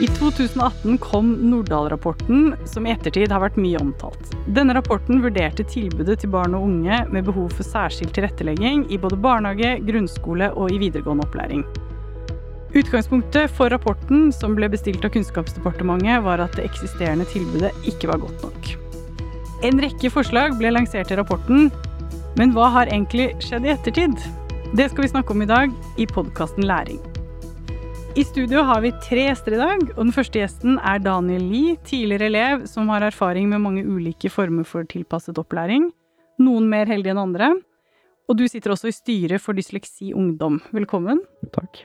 I 2018 kom Nordahl-rapporten, som i ettertid har vært mye omtalt. Denne rapporten vurderte tilbudet til barn og unge med behov for særskilt tilrettelegging i både barnehage, grunnskole og i videregående opplæring. Utgangspunktet for rapporten, som ble bestilt av Kunnskapsdepartementet, var at det eksisterende tilbudet ikke var godt nok. En rekke forslag ble lansert i rapporten, men hva har egentlig skjedd i ettertid? Det skal vi snakke om i dag i podkasten Læring. I studio har vi tre gjester i dag, og den første gjesten er Daniel Lie, tidligere elev som har erfaring med mange ulike former for tilpasset opplæring. Noen mer heldige enn andre. Og du sitter også i styret for Dysleksi Ungdom. Velkommen. Takk.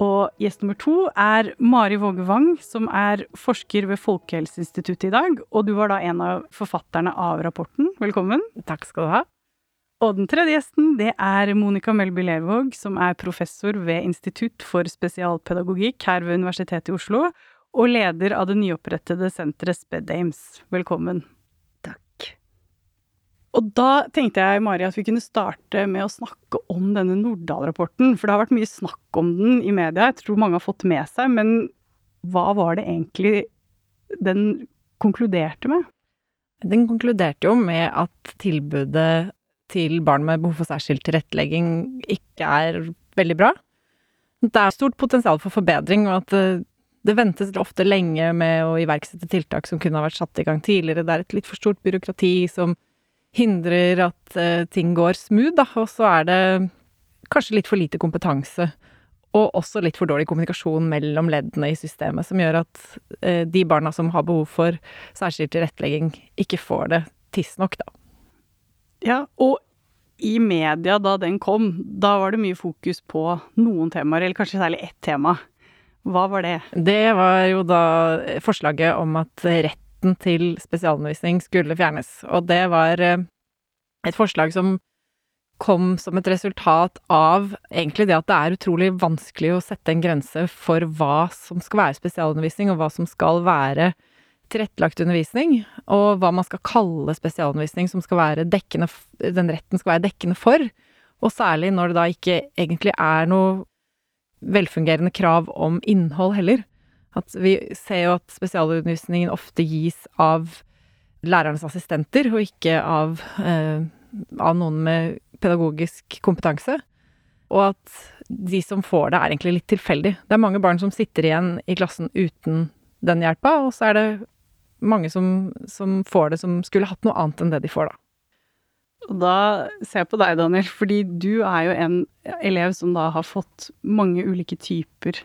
Og gjest nummer to er Mari Våge Wang, som er forsker ved Folkehelseinstituttet i dag. Og du var da en av forfatterne av rapporten. Velkommen. Takk skal du ha. Og den tredje gjesten, det er Monica Melby Lervåg, som er professor ved Institutt for spesialpedagogikk her ved Universitetet i Oslo, og leder av det nyopprettede senteret SpedAmes. Velkommen. Takk. Og da tenkte jeg, Mari, at vi kunne starte med å snakke om denne Nordahl-rapporten, for det har vært mye snakk om den i media, jeg tror mange har fått med seg, men hva var det egentlig den konkluderte med? Den konkluderte jo med at tilbudet til barn med behov for særskilt tilrettelegging ikke er veldig bra. Det er stort potensial for forbedring, og at det, det ventes ofte lenge med å iverksette tiltak som kunne ha vært satt i gang tidligere. Det er et litt for stort byråkrati som hindrer at uh, ting går smooth, da. Og så er det kanskje litt for lite kompetanse. Og også litt for dårlig kommunikasjon mellom leddene i systemet, som gjør at uh, de barna som har behov for særskilt tilrettelegging, ikke får det tidsnok, da. Ja, og i media da den kom, da var det mye fokus på noen temaer, eller kanskje særlig ett tema. Hva var det? Det var jo da forslaget om at retten til spesialundervisning skulle fjernes. Og det var eh, et forslag som kom som et resultat av egentlig det at det er utrolig vanskelig å sette en grense for hva som skal være spesialundervisning, og hva som skal være tilrettelagt undervisning, og hva man skal kalle spesialundervisning som skal være dekkende, den retten skal være dekkende for. Og særlig når det da ikke egentlig er noe velfungerende krav om innhold heller. At vi ser jo at spesialundervisningen ofte gis av lærernes assistenter, og ikke av, eh, av noen med pedagogisk kompetanse. Og at de som får det, er egentlig litt tilfeldig. Det er mange barn som sitter igjen i klassen uten den hjelpa, og så er det mange som, som, får det, som skulle hatt noe annet enn det de får, da. Og da ser jeg på deg, Daniel, fordi du er jo en elev som da har fått mange ulike typer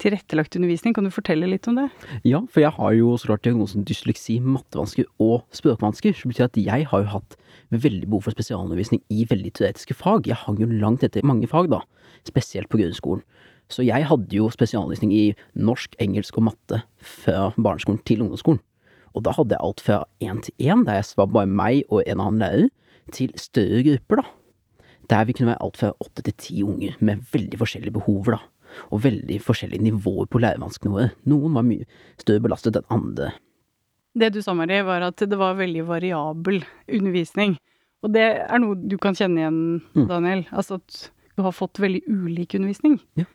tilrettelagt undervisning. Kan du fortelle litt om det? Ja, for jeg har jo så klart diagnosen dysleksi, mattevansker og språkvansker. Så betyr at jeg har jo hatt veldig behov for spesialundervisning i veldig teoretiske fag. Jeg hang jo langt etter mange fag, da. Spesielt på grunnskolen. Så jeg hadde jo spesialundervisning i norsk, engelsk og matte fra barneskolen til ungdomsskolen. Og da hadde jeg alt fra én til én, der jeg var bare meg og en annen lærer, til større grupper, da. Der vi kunne være alt fra åtte til ti unger med veldig forskjellige behov, da. Og veldig forskjellige nivåer på lærevanskene våre. Noen var mye større belastet enn andre. Det du sa, Marie, var at det var veldig variabel undervisning. Og det er noe du kan kjenne igjen, mm. Daniel. Mm. Altså at du har fått veldig ulik undervisning. Ja.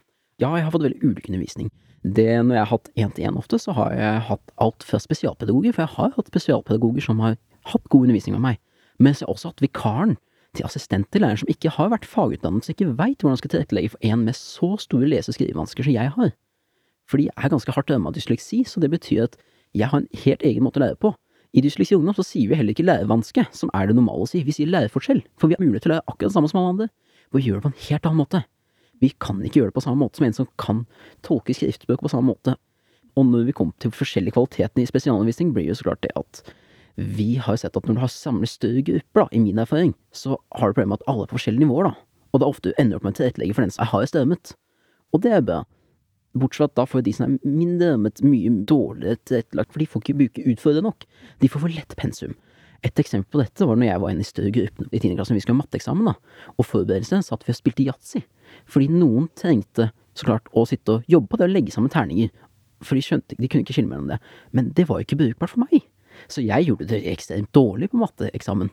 Ja, jeg har fått veldig ulik undervisning. Det, når jeg har hatt én-til-én ofte, så har jeg hatt alt fra spesialpedagoger, for jeg har hatt spesialpedagoger som har hatt god undervisning med meg. Mens jeg også hatt vikaren til assistent til læreren som ikke har vært fagutdannet, som ikke veit hvordan han skal tilrettelegge for en med så store lese- og skrivevansker som jeg har. Fordi jeg er ganske hardt rammet av dysleksi, så det betyr at jeg har en helt egen måte å lære på. I Dysleksi Ungdom så sier vi heller ikke lærevanske, som er det normale å si, vi sier læreforskjell, for vi har mulighet til å lære akkurat det samme som alle andre. Vi gjør det på en helt annen måte. Vi kan ikke gjøre det på samme måte som en som kan tolke skriftbøker på samme måte. Og når vi kommer til forskjellige kvaliteter i spesialundervisning, blir jo så klart det at vi har sett at når du har samlet større grupper, da, i min erfaring, så har du problemet med at alle er på forskjellige nivåer, da. Og det er ofte du ender opp med å tilrettelegge for den som er hardest rammet. Og det er bra. Bortsett fra at da får de som er mindre rammet, mye dårligere tilrettelagt, for de får ikke bruke utfordre nok. De får for lett pensum. Et eksempel på dette var når jeg var inne i større gruppe i tiende klasse, vi skulle ha matteeksamen, da. Og forberedelsene satt vi og spilte yatzy. Fordi noen trengte så klart å sitte og jobbe på det og legge sammen terninger. For de skjønte de kunne ikke skille mellom det. Men det var jo ikke brukbart for meg. Så jeg gjorde det ekstremt dårlig på matteeksamen.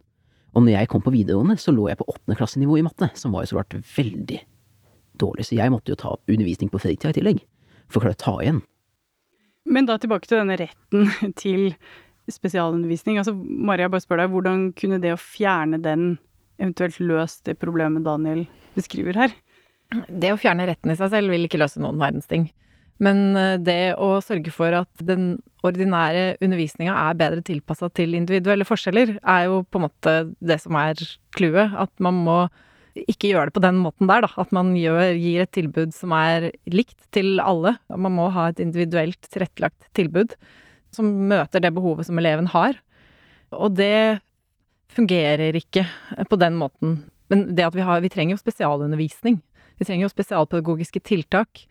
Og når jeg kom på videregående, så lå jeg på åttendeklassenivå i matte, som var jo så klart veldig dårlig. Så jeg måtte jo ta undervisning på fritida i tillegg, for å klare å ta igjen. Men da tilbake til denne retten til spesialundervisning. Altså, Maria, bare spør deg, hvordan kunne det å fjerne den eventuelt løst det problemet Daniel beskriver her? Det å fjerne retten i seg selv vil ikke løse noen verdens ting. Men eh, det å sørge for at den ordinære undervisninga er bedre tilpassa til individuelle forskjeller, er jo på en måte det som er clouet. At man må ikke gjøre det på den måten der, da. At man gjør, gir et tilbud som er likt til alle. Man må ha et individuelt tilrettelagt tilbud som møter det behovet som eleven har. Og det fungerer ikke på den måten. Men det at vi har Vi trenger jo spesialundervisning. Vi trenger jo spesialpedagogiske tiltak.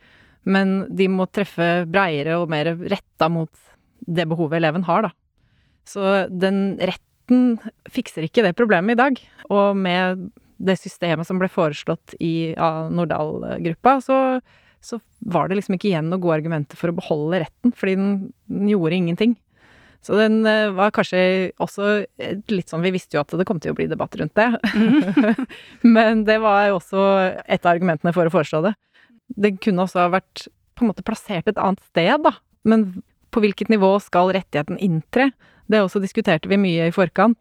Men de må treffe breiere og mer retta mot det behovet eleven har, da. Så den retten fikser ikke det problemet i dag. Og med det systemet som ble foreslått i Nordahl-gruppa, så, så, var det liksom ikke igjen noen gode argumenter for å beholde retten, fordi den, den gjorde ingenting. Så den eh, var kanskje også litt sånn Vi visste jo at det kom til å bli debatt rundt det. Mm. Men det var jo også et av argumentene for å foreslå det. Det kunne også ha vært på en måte plassert et annet sted, da. Men på hvilket nivå skal rettigheten inntre? Det også diskuterte vi mye i forkant.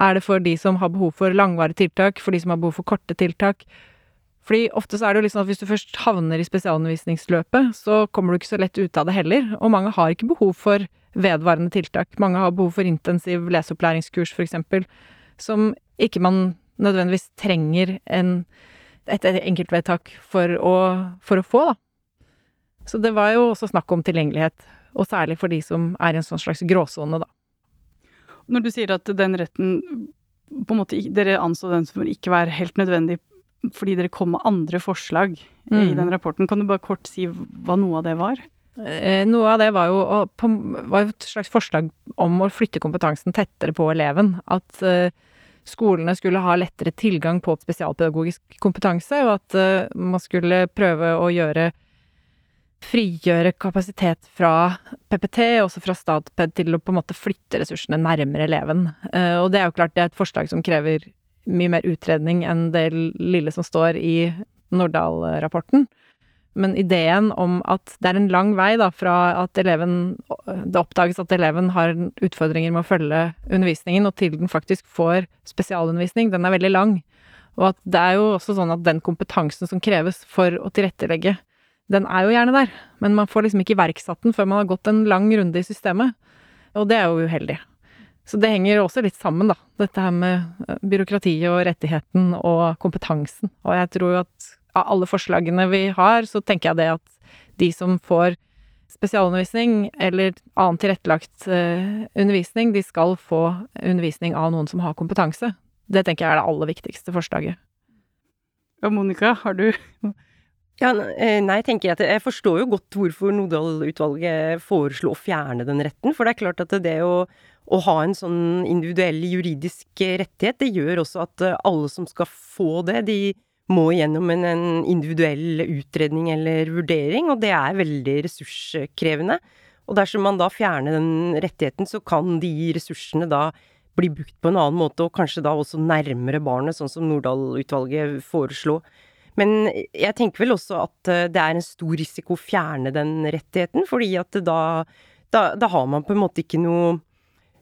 Er det for de som har behov for langvarige tiltak, for de som har behov for korte tiltak? Fordi ofte så er det jo liksom at hvis du først havner i spesialundervisningsløpet, så kommer du ikke så lett ut av det heller. Og mange har ikke behov for vedvarende tiltak. Mange har behov for intensiv leseopplæringskurs, for eksempel, som ikke man nødvendigvis trenger en et enkeltvedtak for å, for å få, da. Så det var jo også snakk om tilgjengelighet, og særlig for de som er i en sånn slags gråsone, da. Når du sier at den retten på en måte Dere anså den som ikke var helt nødvendig fordi dere kom med andre forslag mm. i den rapporten. Kan du bare kort si hva noe av det var? Eh, noe av det var jo, var et slags forslag om å flytte kompetansen tettere på eleven. At eh, skolene skulle ha lettere tilgang på spesialpedagogisk kompetanse, og at uh, man skulle prøve å gjøre frigjøre kapasitet fra PPT, også fra Statped, til å på en måte flytte ressursene nærmere eleven. Og det er jo klart det er et forslag som krever mye mer utredning enn det lille som står i Nordahl-rapporten. Men ideen om at det er en lang vei da, fra at eleven Det oppdages at eleven har utfordringer med å følge undervisningen, og til den faktisk får spesialundervisning, den er veldig lang. Og at det er jo også sånn at den kompetansen som kreves for å tilrettelegge, den er jo gjerne der, men man får liksom ikke iverksatt den før man har gått en lang runde i systemet. Og det er jo uheldig. Så det henger også litt sammen, da. Dette her med eh, byråkratiet og rettigheten og kompetansen. Og jeg tror jo at av alle forslagene vi har, så tenker jeg det at de som får spesialundervisning eller annen tilrettelagt uh, undervisning, de skal få undervisning av noen som har kompetanse. Det tenker jeg er det aller viktigste forslaget. Ja, Monica, har du ja, eh, nei, jeg tenker at jeg forstår jo godt hvorfor Nodal-utvalget foreslo å fjerne den retten. For det er klart at det å, å, ha en sånn individuell juridisk rettighet, det gjør også at alle som skal få det, de må gjennom en, en individuell utredning eller vurdering, og det er veldig ressurskrevende. Og dersom man da fjerner den rettigheten, så kan de ressursene da bli brukt på en annen måte, og kanskje da også nærmere barnet, sånn som Nordahl-utvalget foreslo. Men jeg tenker vel også at eh, det er en stor risiko å fjerne den rettigheten, fordi at da, da, da har man på en måte ikke noe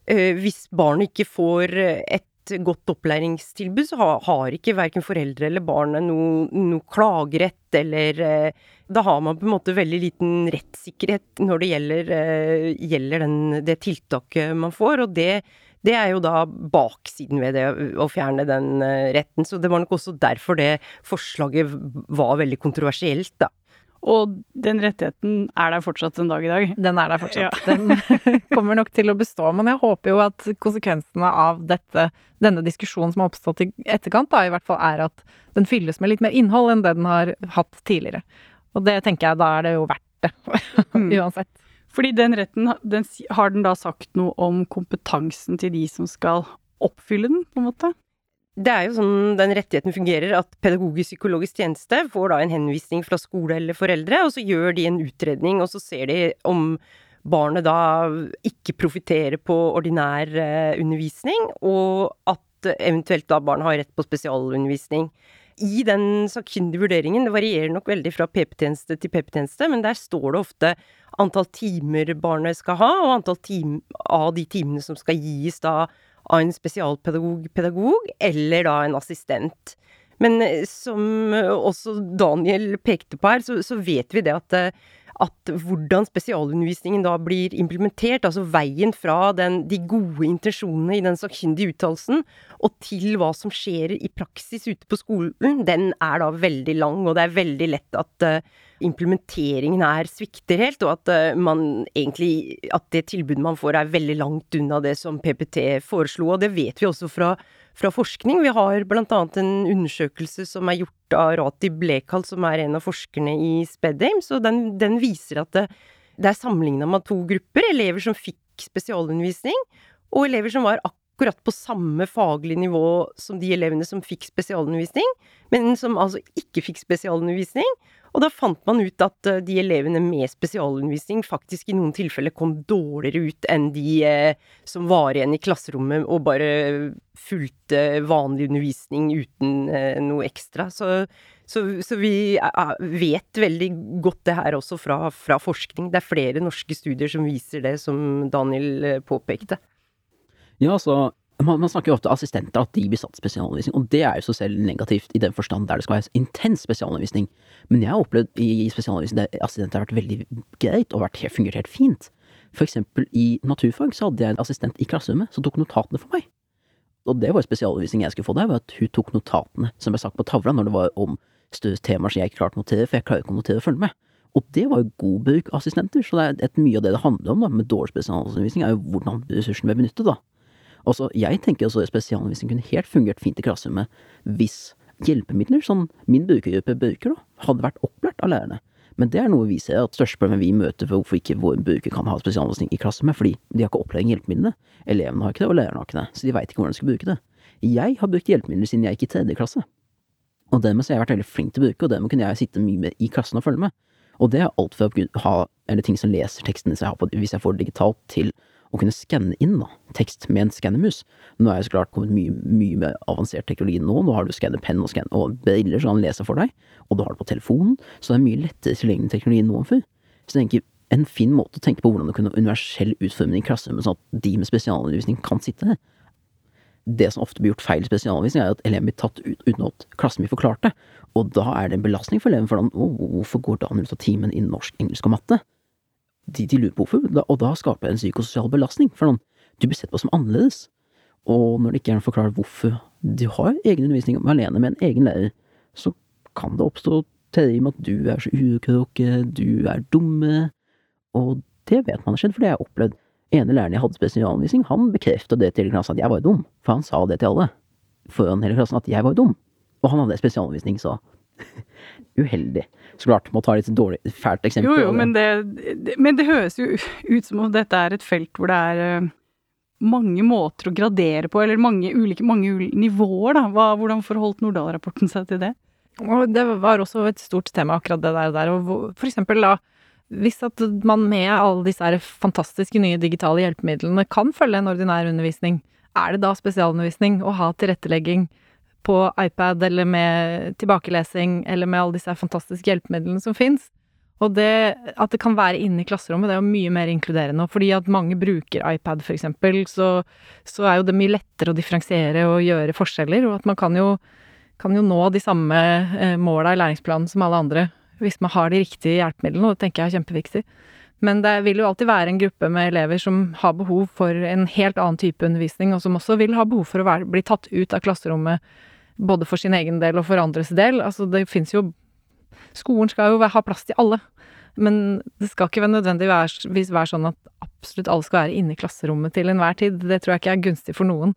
Hvis barnet ikke får et godt opplæringstilbud, så har, ikke verken foreldre eller barnet noe, noe klagerett, eller eh, Da har man på en måte veldig liten rettssikkerhet når det gjelder, eh, gjelder den, det tiltaket man får, og det, det er jo da baksiden ved det å fjerne den eh, retten. Så det var nok også derfor det forslaget var veldig kontroversielt, da. Og den rettigheten er der fortsatt en dag i dag? Den er der fortsatt. Ja. Den kommer nok til å bestå. Men jeg håper jo at konsekvensene av dette, denne diskusjonen som har oppstått i etterkant, da i hvert fall er at den fylles med litt mer innhold enn det den har hatt tidligere. Og det tenker jeg, da er det jo verdt det. Mm. Uansett. Fordi den retten, den, har den da sagt noe om kompetansen til de som skal oppfylle den, på en måte? Det er jo sånn den rettigheten fungerer, at pedagogisk-psykologisk tjeneste får da en henvisning fra skole eller foreldre, og så gjør de en utredning, og så ser de om barnet da ikke profitterer på ordinær eh, undervisning, og at eventuelt da barnet har rett på spesialundervisning. i den sakkyndige vurderingen, det varierer nok veldig fra PP-tjeneste til PP-tjeneste, men der står det ofte antall timer barnet skal ha, og antall time, av de timene som skal gis da av en spesialpedagog pedagog, eller da en assistent. Men eh, som også Daniel pekte på her, så, så vet vi det at eh, at hvordan spesialundervisningen da blir implementert, altså veien fra den, de gode intensjonene i den sakkyndige uttalelsen og til hva som skjer i praksis ute på skolen, den er da veldig lang, og det er veldig lett at uh, implementeringen her svikter helt, og at uh, man egentlig At det tilbudet man får er veldig langt unna det som PPT foreslo, og det vet vi også fra fra forskning. Vi har annet en undersøkelse som er gjort av Rati Blekal, som er en av forskerne i Spedheim, så den, den viser at det, det er sammenligna med to grupper. Elever som fikk spesialundervisning, og elever som var akkurat på samme faglige nivå som de elevene som fikk spesialundervisning, men som altså ikke fikk spesialundervisning. Og da fant man ut at eh, de elevene med spesialundervisning faktisk i noen tilfeller kom dårligere ut enn de eh, som var igjen i klasserommet og bare fulgte vanlig undervisning uten eh, noe ekstra. Så, så, så vi vet veldig godt det her også fra, fra, forskning. Det er flere norske studier som viser det, som Daniel påpekte. Ja, altså man, man, snakker jo ofte assistenter, at de blir satt spesialundervisning, og det er jo så selv negativt i den forstand der det skal være intens spesialundervisning. Men jeg har opplevd i spesialundervisning der assistenter har vært veldig greit og vært, fungert helt fint. For eksempel i naturfag så hadde jeg en assistent i klasserommet som tok notatene for meg. Og det var spesialundervisning jeg skulle få der, var at hun tok notatene som ble sagt på tavla når det var om større temaer som jeg ikke klarte å notere, for jeg klarer ikke å notere og følge med. Og det var jo god bruk av assistenter, så det er et, mye av det det handler om da, med dårlig spesialundervisning, er jo hvordan ressursene blir benyttet, da. Altså, jeg tenker også at spesialundervisning kunne helt fungert fint i klasserommet hvis hjelpemidler som min brukergruppe bruker, da, hadde vært opplært av lærerne. Men det er noe vi ser at største problemet vi møter for hvorfor ikke vår bruker kan ha spesialundervisning i klasserommet, fordi de har ikke opplæring i hjelpemidlene. Elevene har ikke det, og lærerne har ikke det, så de veit ikke hvordan de skal bruke det. Jeg har brukt hjelpemidler siden jeg gikk i tredje klasse. Og dermed har jeg vært veldig flink til å bruke, og dermed kunne jeg sitte mye med i klassen og følge med. Og det er alt fra å ha eller ting som leser tekstene jeg har på, hvis jeg får det digitalt, til å kunne skanne inn da, tekst med en skannermus. Nå er jo så klart kommet mye, mye mer avansert teknologi nå. Nå har du skannepenn og, og briller så han leser for deg, og du har det på telefonen, så det er mye lettere tilgjengelig teknologi nå enn før. Så jeg tenker en fin måte å tenke på hvordan du kunne universell utforming i klasserommet, sånn at de med spesialundervisning kan sitte der. Det som ofte blir gjort feil i spesialundervisning, er at eleven blir tatt ut uten at klassen blir forklart det. Og da er det en belastning for eleven, for da, hvorfor går Daniel ut av timen i norsk, engelsk og matte? De, de lurer på hvorfor, og da skaper det en psykososial belastning, for noen, du blir sett på som annerledes. Og når det ikke er noen forklarer hvorfor du har egen undervisning alene med en egen lærer, så kan det oppstå teori om at du er så ukråke, du er dumme, og det vet man har skjedd, for det har jeg opplevd. ene læreren jeg hadde spesialundervisning, han bekrefta det til klassen at jeg var dum, for han sa det til alle, foran hele klassen, at jeg var dum. Og han hadde spesialundervisning, så uheldig. Så klart, må ta litt dårlig, fælt eksempel. Jo, jo, men det, men det høres jo ut som om dette er et felt hvor det er uh, mange måter å gradere på, eller mange ulike mange ulike nivåer, da. Hva, hvordan forholdt Nordahl-rapporten seg til det? Og det var også et stort tema, akkurat det der. der og for eksempel da, hvis at man med alle disse fantastiske nye digitale hjelpemidlene kan følge en ordinær undervisning, er det da spesialundervisning å ha tilrettelegging på iPad eller med tilbakelesing eller med alle disse fantastiske hjelpemidlene som fins. Og det at det kan være inne i klasserommet, det er jo mye mer inkluderende. Fordi at mange bruker iPad, eksempel, så, så er jo det mye lettere å differensiere og gjøre forskjeller. Og at man kan jo, kan jo nå de samme eh, måla i læringsplanen som alle andre hvis man har de riktige hjelpemidlene, og det tenker jeg er kjempeviktig. Men det vil jo alltid være en gruppe med elever som har behov for en helt annen type undervisning, og som også vil ha behov for å være, bli tatt ut av klasserommet både for sin egen del og for andres del. Altså, det fins jo Skolen skal jo ha plass til alle. Men det skal ikke nødvendigvis være sånn at absolutt alle skal være inne i klasserommet til enhver tid. Det tror jeg ikke er gunstig for noen.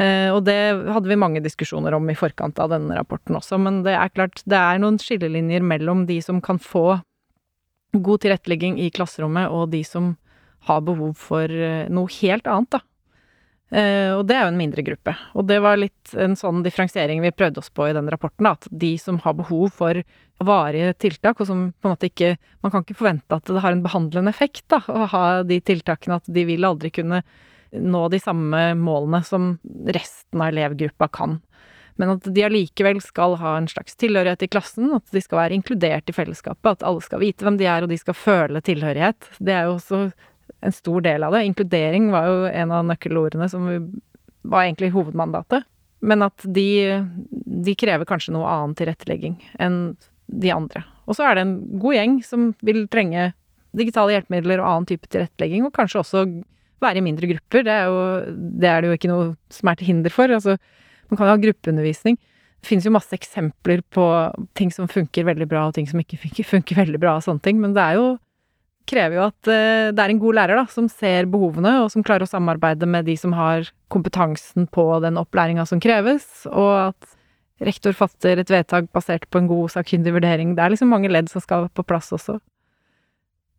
Eh, og det hadde vi mange diskusjoner om i forkant av denne rapporten også, men det er klart det er noen skillelinjer mellom de som kan få god tilrettelegging i klasserommet, og de som har behov for eh, noe helt annet, da. Uh, og det er jo en mindre gruppe. Og det var litt en sånn differensiering vi prøvde oss på i den rapporten, at de som har behov for varige tiltak, og som på en måte ikke Man kan ikke forvente at det har en behandlende effekt, da, å ha de tiltakene, at de vil aldri kunne nå de samme målene som resten av elevgruppa kan. Men at de allikevel skal ha en slags tilhørighet i klassen, at de skal være inkludert i fellesskapet, at alle skal vite hvem de er, og de skal føle tilhørighet. Det er jo også en stor del av det. Inkludering var jo en av nøkkelordene som var egentlig hovedmandatet. Men at de, de krever kanskje noe annen tilrettelegging enn de andre. Og så er det en god gjeng som vil trenge digitale hjelpemidler og annen type tilrettelegging, og kanskje også være i mindre grupper. Det er, jo, det er det jo ikke noe som er til hinder for. Altså, man kan jo ha gruppeundervisning. Det finnes jo masse eksempler på ting som funker veldig bra, og ting som ikke funker, funker veldig bra, og sånne ting. Men det er jo krever jo at uh, det er en god lærer, da, som ser behovene, og som klarer å samarbeide med de som har kompetansen på den opplæringa som kreves, og at rektor fatter et vedtak basert på en god sakkyndig vurdering. Det er liksom mange ledd som skal på plass også.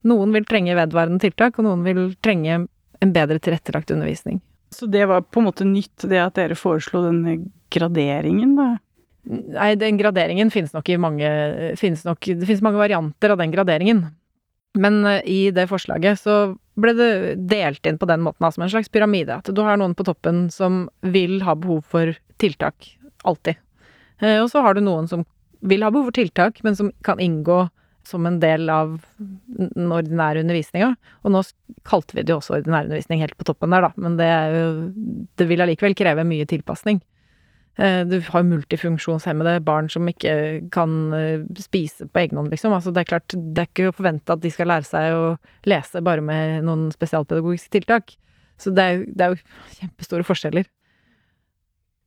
Noen vil trenge vedvarende tiltak, og noen vil trenge en bedre tilrettelagt undervisning. Så det var på en måte nytt, det at dere foreslo denne graderingen, da? Nei, den graderingen finnes nok i mange finnes nok, Det finnes mange varianter av den graderingen. Men eh, i det forslaget så ble det delt inn på den måten, som en slags pyramide. At du har noen på toppen som vil ha behov for tiltak. Alltid. Eh, og så har du noen som vil ha behov for tiltak, men som kan inngå som en del av den ordinære undervisninga. Og nå kalte vi det jo også ordinær undervisning helt på toppen der, da, men det Det vil allikevel kreve mye tilpasning. Eh, du har multifunksjonshemmede barn som ikke kan eh, spise på egen hånd, liksom. Altså, det er klart, det er ikke å forvente at de skal lære seg å lese bare med noen spesialpedagogiske tiltak. Så det er, det er jo kjempestore forskjeller.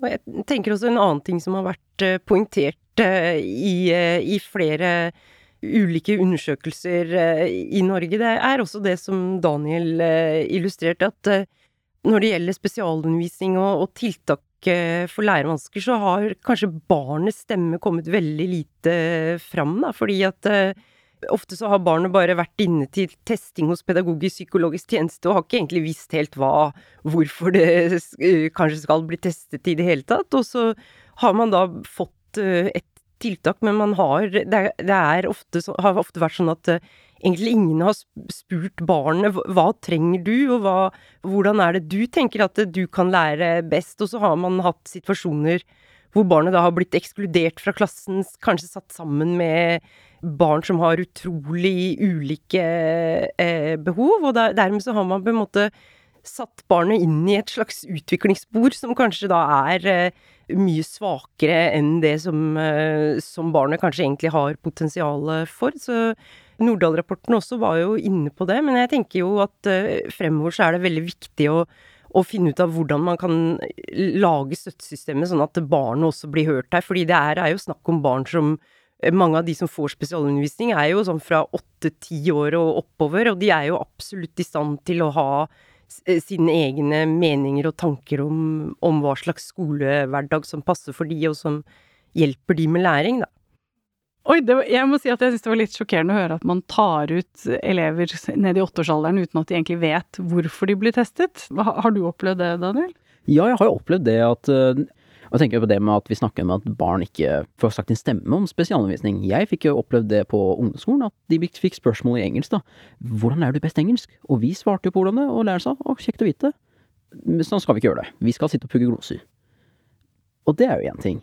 Og jeg tenker også en annen ting som har vært eh, poengtert i, i flere ulike undersøkelser i Norge. Det er også det som Daniel illustrerte, at når det gjelder spesialundervisning og, og tiltak for lærevansker, så har kanskje barnets stemme kommet veldig lite fram, da, fordi at Ofte så har barnet bare vært inne til testing hos pedagogisk psykologisk tjeneste og har ikke egentlig visst helt hva, hvorfor det kanskje skal bli testet i det hele tatt. Og så har man da fått et tiltak, men man har Det, er ofte, har ofte vært sånn at egentlig ingen har spurt barnet hva trenger du, og hva, hvordan er det du tenker at du kan lære best, og så har man hatt situasjoner hvor barnet da har blitt ekskludert fra klassen, kanskje satt sammen med barn som har utrolig ulike eh, behov, og der, dermed så har man på en måte satt barnet inn i et slags utviklingsspor som kanskje da er eh, mye svakere enn det som, eh, som barnet kanskje egentlig har potensial for. Så Nordahl-rapporten også var jo inne på det, men jeg tenker jo at eh, fremover så er det veldig viktig å, å finne ut av hvordan man kan lage støttesystemet sånn at barnet også blir hørt her. Fordi det er, er jo snakk om barn som mange av de som får spesialundervisning, er jo sånn fra åtte-ti år og oppover, og de er jo absolutt i stand til å ha Eh, sine egne meninger og tanker om, om skolehverdag som passer for de, og som hjelper de med læring, da. Oi, var, jeg må si at jeg syns det var litt sjokkerende å høre at man tar ut elever ned i åtteårsalderen uten at de egentlig vet hvorfor de blir testet. Har du opplevd det, Daniel? Ja, jeg har jo opplevd det at eh, og tenker på det med at vi snakker om at barn ikke får sagt en stemme om spesialundervisning. Jeg fikk jo opplevd det på ungdomsskolen, at de fikk spørsmål i engelsk, da. Hvordan lærer du best engelsk? Og vi svarte jo på hvordan det, og læreren sa å, kjekt å vite. Men Sånn skal vi ikke gjøre det. Vi skal sitte og pugge gloser. Og det er jo én ting.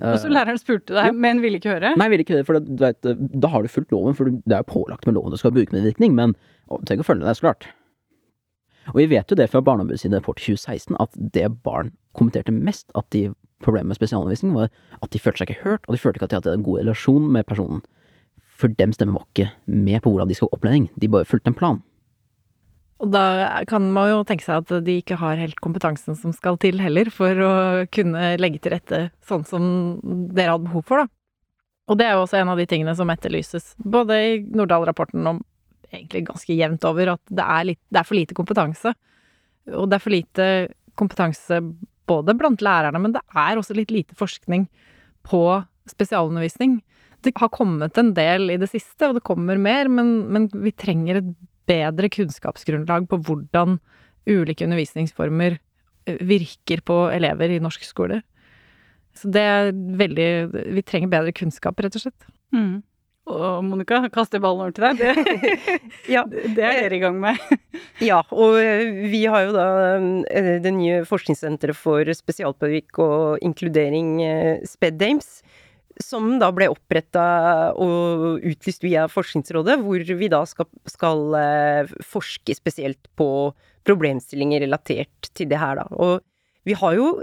Og så læreren spurte deg, ja. men ville ikke høre? Nei, ville ikke høre, for det, vet, da har du fulgt loven, for det er jo pålagt med loven du skal bruke medvirkning, men du trenger å følge deg, så klart. Og vi vet jo det fra Barneombudets rapport 2016, at det barn kommenterte mest at de problemet med spesialundervisning, var at de følte seg ikke hørt, og de følte ikke at de hadde en god relasjon med personen. For dem stemmer var ikke med på hvordan de skal ha opplæring, de bare fulgte en plan. Og da kan man jo tenke seg at de ikke har helt kompetansen som skal til heller, for å kunne legge til rette sånn som dere hadde behov for, da. Og det er jo også en av de tingene som etterlyses, både i Nordahl-rapporten om egentlig ganske jevnt over, at det er, litt, det er for lite kompetanse. Og det er for lite kompetanse både blant lærerne, men det er også litt lite forskning på spesialundervisning. Det har kommet en del i det siste, og det kommer mer, men, men vi trenger et bedre kunnskapsgrunnlag på hvordan ulike undervisningsformer eh, virker på elever i norsk skole. Så det er veldig Vi trenger bedre kunnskap, rett og slett. Mm. Og Monica, kaster ballen over til deg. Det, Ja. det er dere i gang med. Ja, og eh, vi har jo da eh, det nye forskningssenteret for spesialpedagogikk og inkludering, SPEDAMES, som da ble oppretta og utlyst via Forskningsrådet, hvor vi da skal, skal eh, forske spesielt på problemstillinger relatert til det her, da. Og vi har jo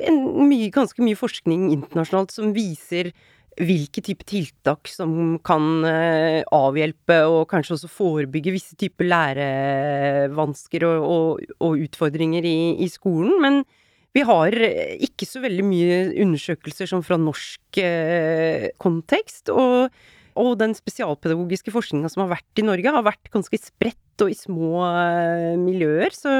mye, ganske mye forskning internasjonalt som viser hvilke type tiltak som kan eh, avhjelpe og kanskje også forebygge visse typer lærevansker og, og, og utfordringer i, i skolen. Men vi har eh, ikke så veldig mye undersøkelser som fra norsk eh, kontekst. Og, og den spesialpedagogiske forskninga som har vært i Norge, har vært ganske spredt og i små eh, miljøer. Så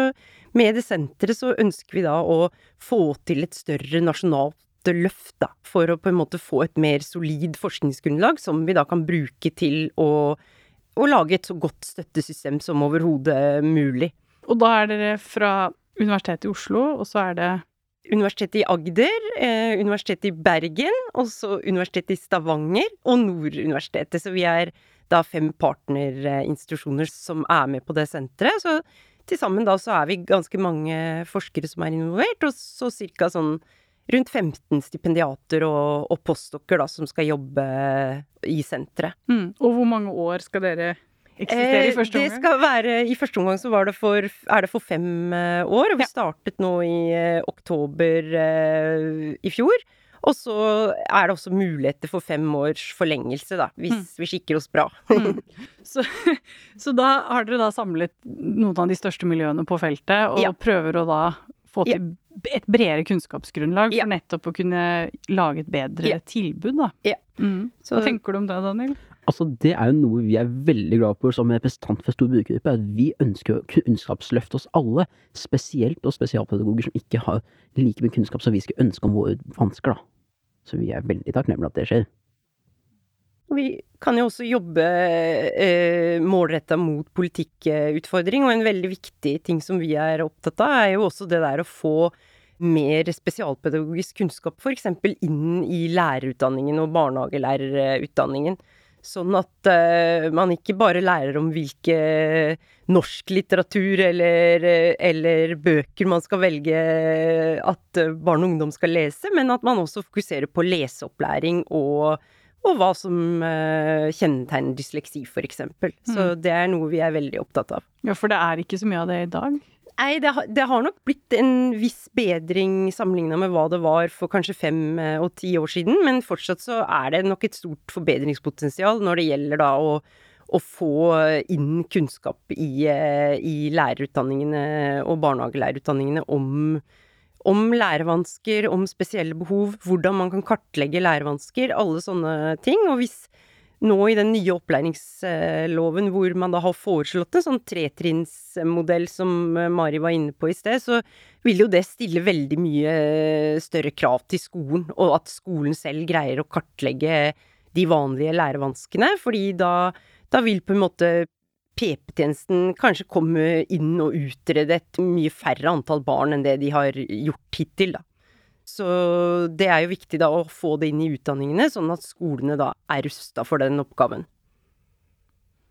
med det senteret så ønsker vi da å få til et større nasjonalt løft, da, for å på en måte få et mer solid forskningsgrunnlag som vi da kan bruke til å, å lage et så godt støttesystem som overhodet mulig. Og da er dere fra Universitetet i Oslo, og så er det Universitetet i Agder, eh, Universitetet i Bergen, og så Universitetet i Stavanger og Norduniversitetet. Så vi er da fem partnerinstitusjoner som er med på det senteret. Så til sammen da så er vi ganske mange forskere som er involvert, og så cirka sånn rundt 15 stipendiater og, og postdokker da som skal jobbe i senteret. mm. Og hvor mange år skal dere eksistere i første Eh, omgang? Det skal være, I første omgang så var det for, er det for fem eh, år, og vi Ja. startet nå i eh, oktober i fjor. Og så er det også muligheter for fem års forlengelse, da, hvis Mm. vi skikker oss bra. Mm. Så, så da har dere da samlet noen av de største miljøene på feltet, og Ja. prøver å da få til et bredere kunnskapsgrunnlag for nettopp å kunne lage et bedre Ja. tilbud, da. Ja. Mm. Så- Hva tenker du om det, Daniel? Altså, det er jo noe vi er veldig glad for som representant for stor brukergruppe, at vi ønsker å kunnskapsløfte oss alle, spesielt oss spesialpedagoger som ikke har like mye kunnskap som vi skulle ønske om våre vansker, da. Så vi er veldig takknemlige at det skjer. Vi kan jo også jobbe eh, målretta mot politikkutfordring, og en veldig viktig ting som vi er opptatt av, er jo også det der å få mer spesialpedagogisk kunnskap f.eks. inn i lærerutdanningen og barnehagelærerutdanningen. Sånn at uh, man ikke bare lærer om hvilke norsk litteratur eller, eller bøker man skal velge at barn og ungdom skal lese, men at man også fokuserer på leseopplæring og og hva som uh, kjennetegner dysleksi, for eksempel. Så det er noe vi er veldig opptatt av. Ja, for det er ikke så mye av det i dag. Nei, det, har- det har nok blitt en viss bedring sammenligna med hva det var for kanskje fem eh, og ti år siden, men fortsatt så er det nok et stort forbedringspotensial når det gjelder da å, å få inn kunnskap i, eh, i lærerutdanningene og barnehagelærerutdanningene om om lærevansker, om spesielle behov, hvordan man kan kartlegge lærevansker, alle sånne ting. Og hvis nå i den nye opplæringsloven hvor man da har foreslått en sånn tretrinnsmodell som eh, Mari var inne på i sted, så vil jo det stille veldig mye større krav til skolen, og at skolen selv greier å kartlegge de vanlige lærevanskene, fordi da, da vil på en måte PP-tjenesten kanskje komme inn og utrede et mye færre antall barn enn det de har gjort hittil, da. Så det er jo viktig da å få det inn i utdanningene, sånn at skolene da er rusta for den oppgaven.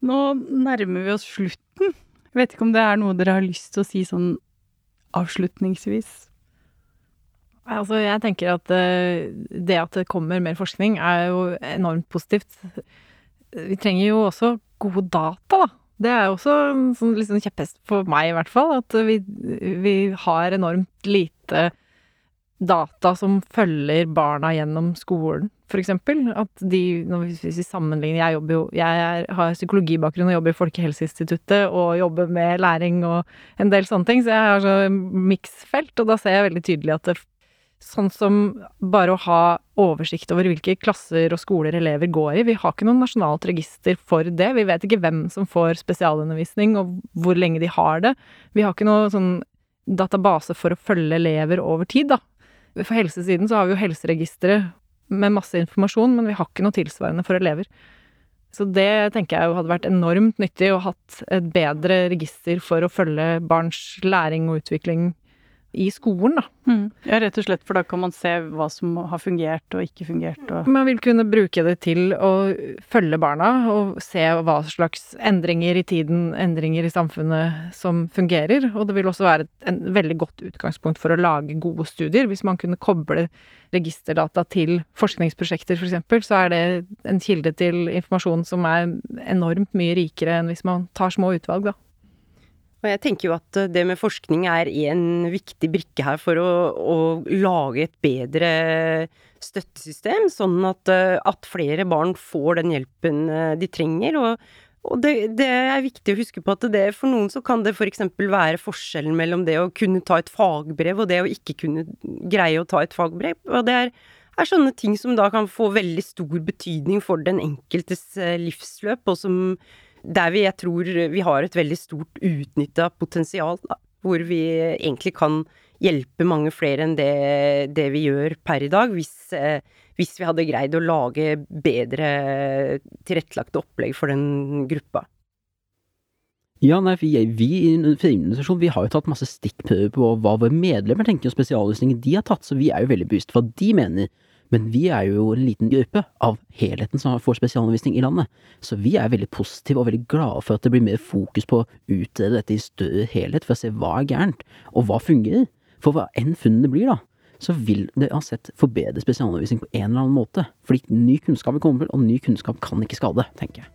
Nå nærmer vi oss slutten. Jeg vet ikke om det er noe dere har lyst til å si sånn avslutningsvis? Altså, jeg tenker at eh, det at det kommer mer forskning er jo enormt positivt. Vi trenger jo også gode data, da. Det er jo også en sånn liksom kjepphest for meg, i hvert fall. At vi, vi har enormt lite data som følger barna gjennom skolen, for eksempel. At de, hvis vi sammenligner Jeg jo Jeg er, har psykologibakgrunn og jobber i Folkehelseinstituttet og jobber med læring og en del sånne ting, så jeg har så miksfelt, og da ser jeg veldig tydelig at det Sånn som bare å ha oversikt over hvilke klasser og skoler elever går i. Vi har ikke noe nasjonalt register for det. Vi vet ikke hvem som får spesialundervisning, og hvor lenge de har det. Vi har ikke noe sånn database for å følge elever over tid, da. For helsesiden så har vi jo helseregistre med masse informasjon, men vi har ikke noe tilsvarende for elever. Så det tenker jeg hadde vært enormt nyttig å hatt et bedre register for å følge barns læring og utvikling i skolen, da. Mm. Ja, rett og slett, for da kan man se hva som har fungert og ikke fungert. Og... Man vil kunne bruke det til å følge barna og se hva slags endringer i tiden, endringer i samfunnet som fungerer. Og det vil også være et en veldig godt utgangspunkt for å lage gode studier. Hvis man kunne koble registerdata til forskningsprosjekter, f.eks., for eksempel, så er det en kilde til informasjon som er enormt mye rikere enn hvis man tar små utvalg, da. Og jeg tenker jo at det med forskning er en viktig brikke her for å, å lage et bedre støttesystem, sånn at, at, flere barn får den hjelpen de trenger. Og, og det, det, er viktig å huske på at det, for noen så kan det f.eks. For være forskjellen mellom det å kunne ta et fagbrev og det å ikke kunne greie å ta et fagbrev. Og det er, er sånne ting som da kan få veldig stor betydning for den enkeltes livsløp, og som der vi, jeg tror vi har et veldig stort utnytta potensial, da, hvor vi egentlig kan hjelpe mange flere enn det, det vi gjør per i dag, hvis, eh, hvis, vi hadde greid å lage bedre tilrettelagte opplegg for den gruppa. Ja, nei, vi, vi i Frivilligorganisasjonen vi har jo tatt masse stikkprøver på hva våre medlemmer tenker om spesialløsninger de har tatt, så vi er jo veldig bevisst hva de mener. Men vi er jo en liten gruppe av helheten som får spesialundervisning i landet, så vi er veldig positive og veldig glade for at det blir mer fokus på å utrede dette i større helhet for å se hva er gærent, og hva fungerer. For hva enn funnene blir, da, så vil det uansett forbedre spesialundervisning på en eller annen måte. Fordi ny kunnskap vil komme til, og ny kunnskap kan ikke skade, tenker jeg.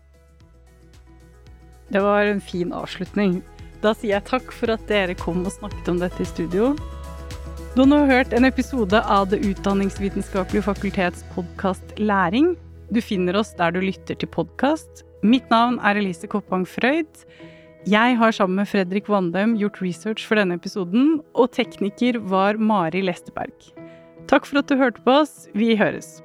Det var en fin avslutning. Da sier jeg takk for at dere kom og snakket om dette i studio. Du har nå hørt en episode av Det utdanningsvitenskapelige fakultets podkast Læring. Du finner oss der du lytter til podkast. Mitt navn er Elise Koppang Frøyd. Jeg har sammen med Fredrik Vandem gjort research for denne episoden, og tekniker var Mari Lesteberg. Takk for at du hørte på oss. Vi høres.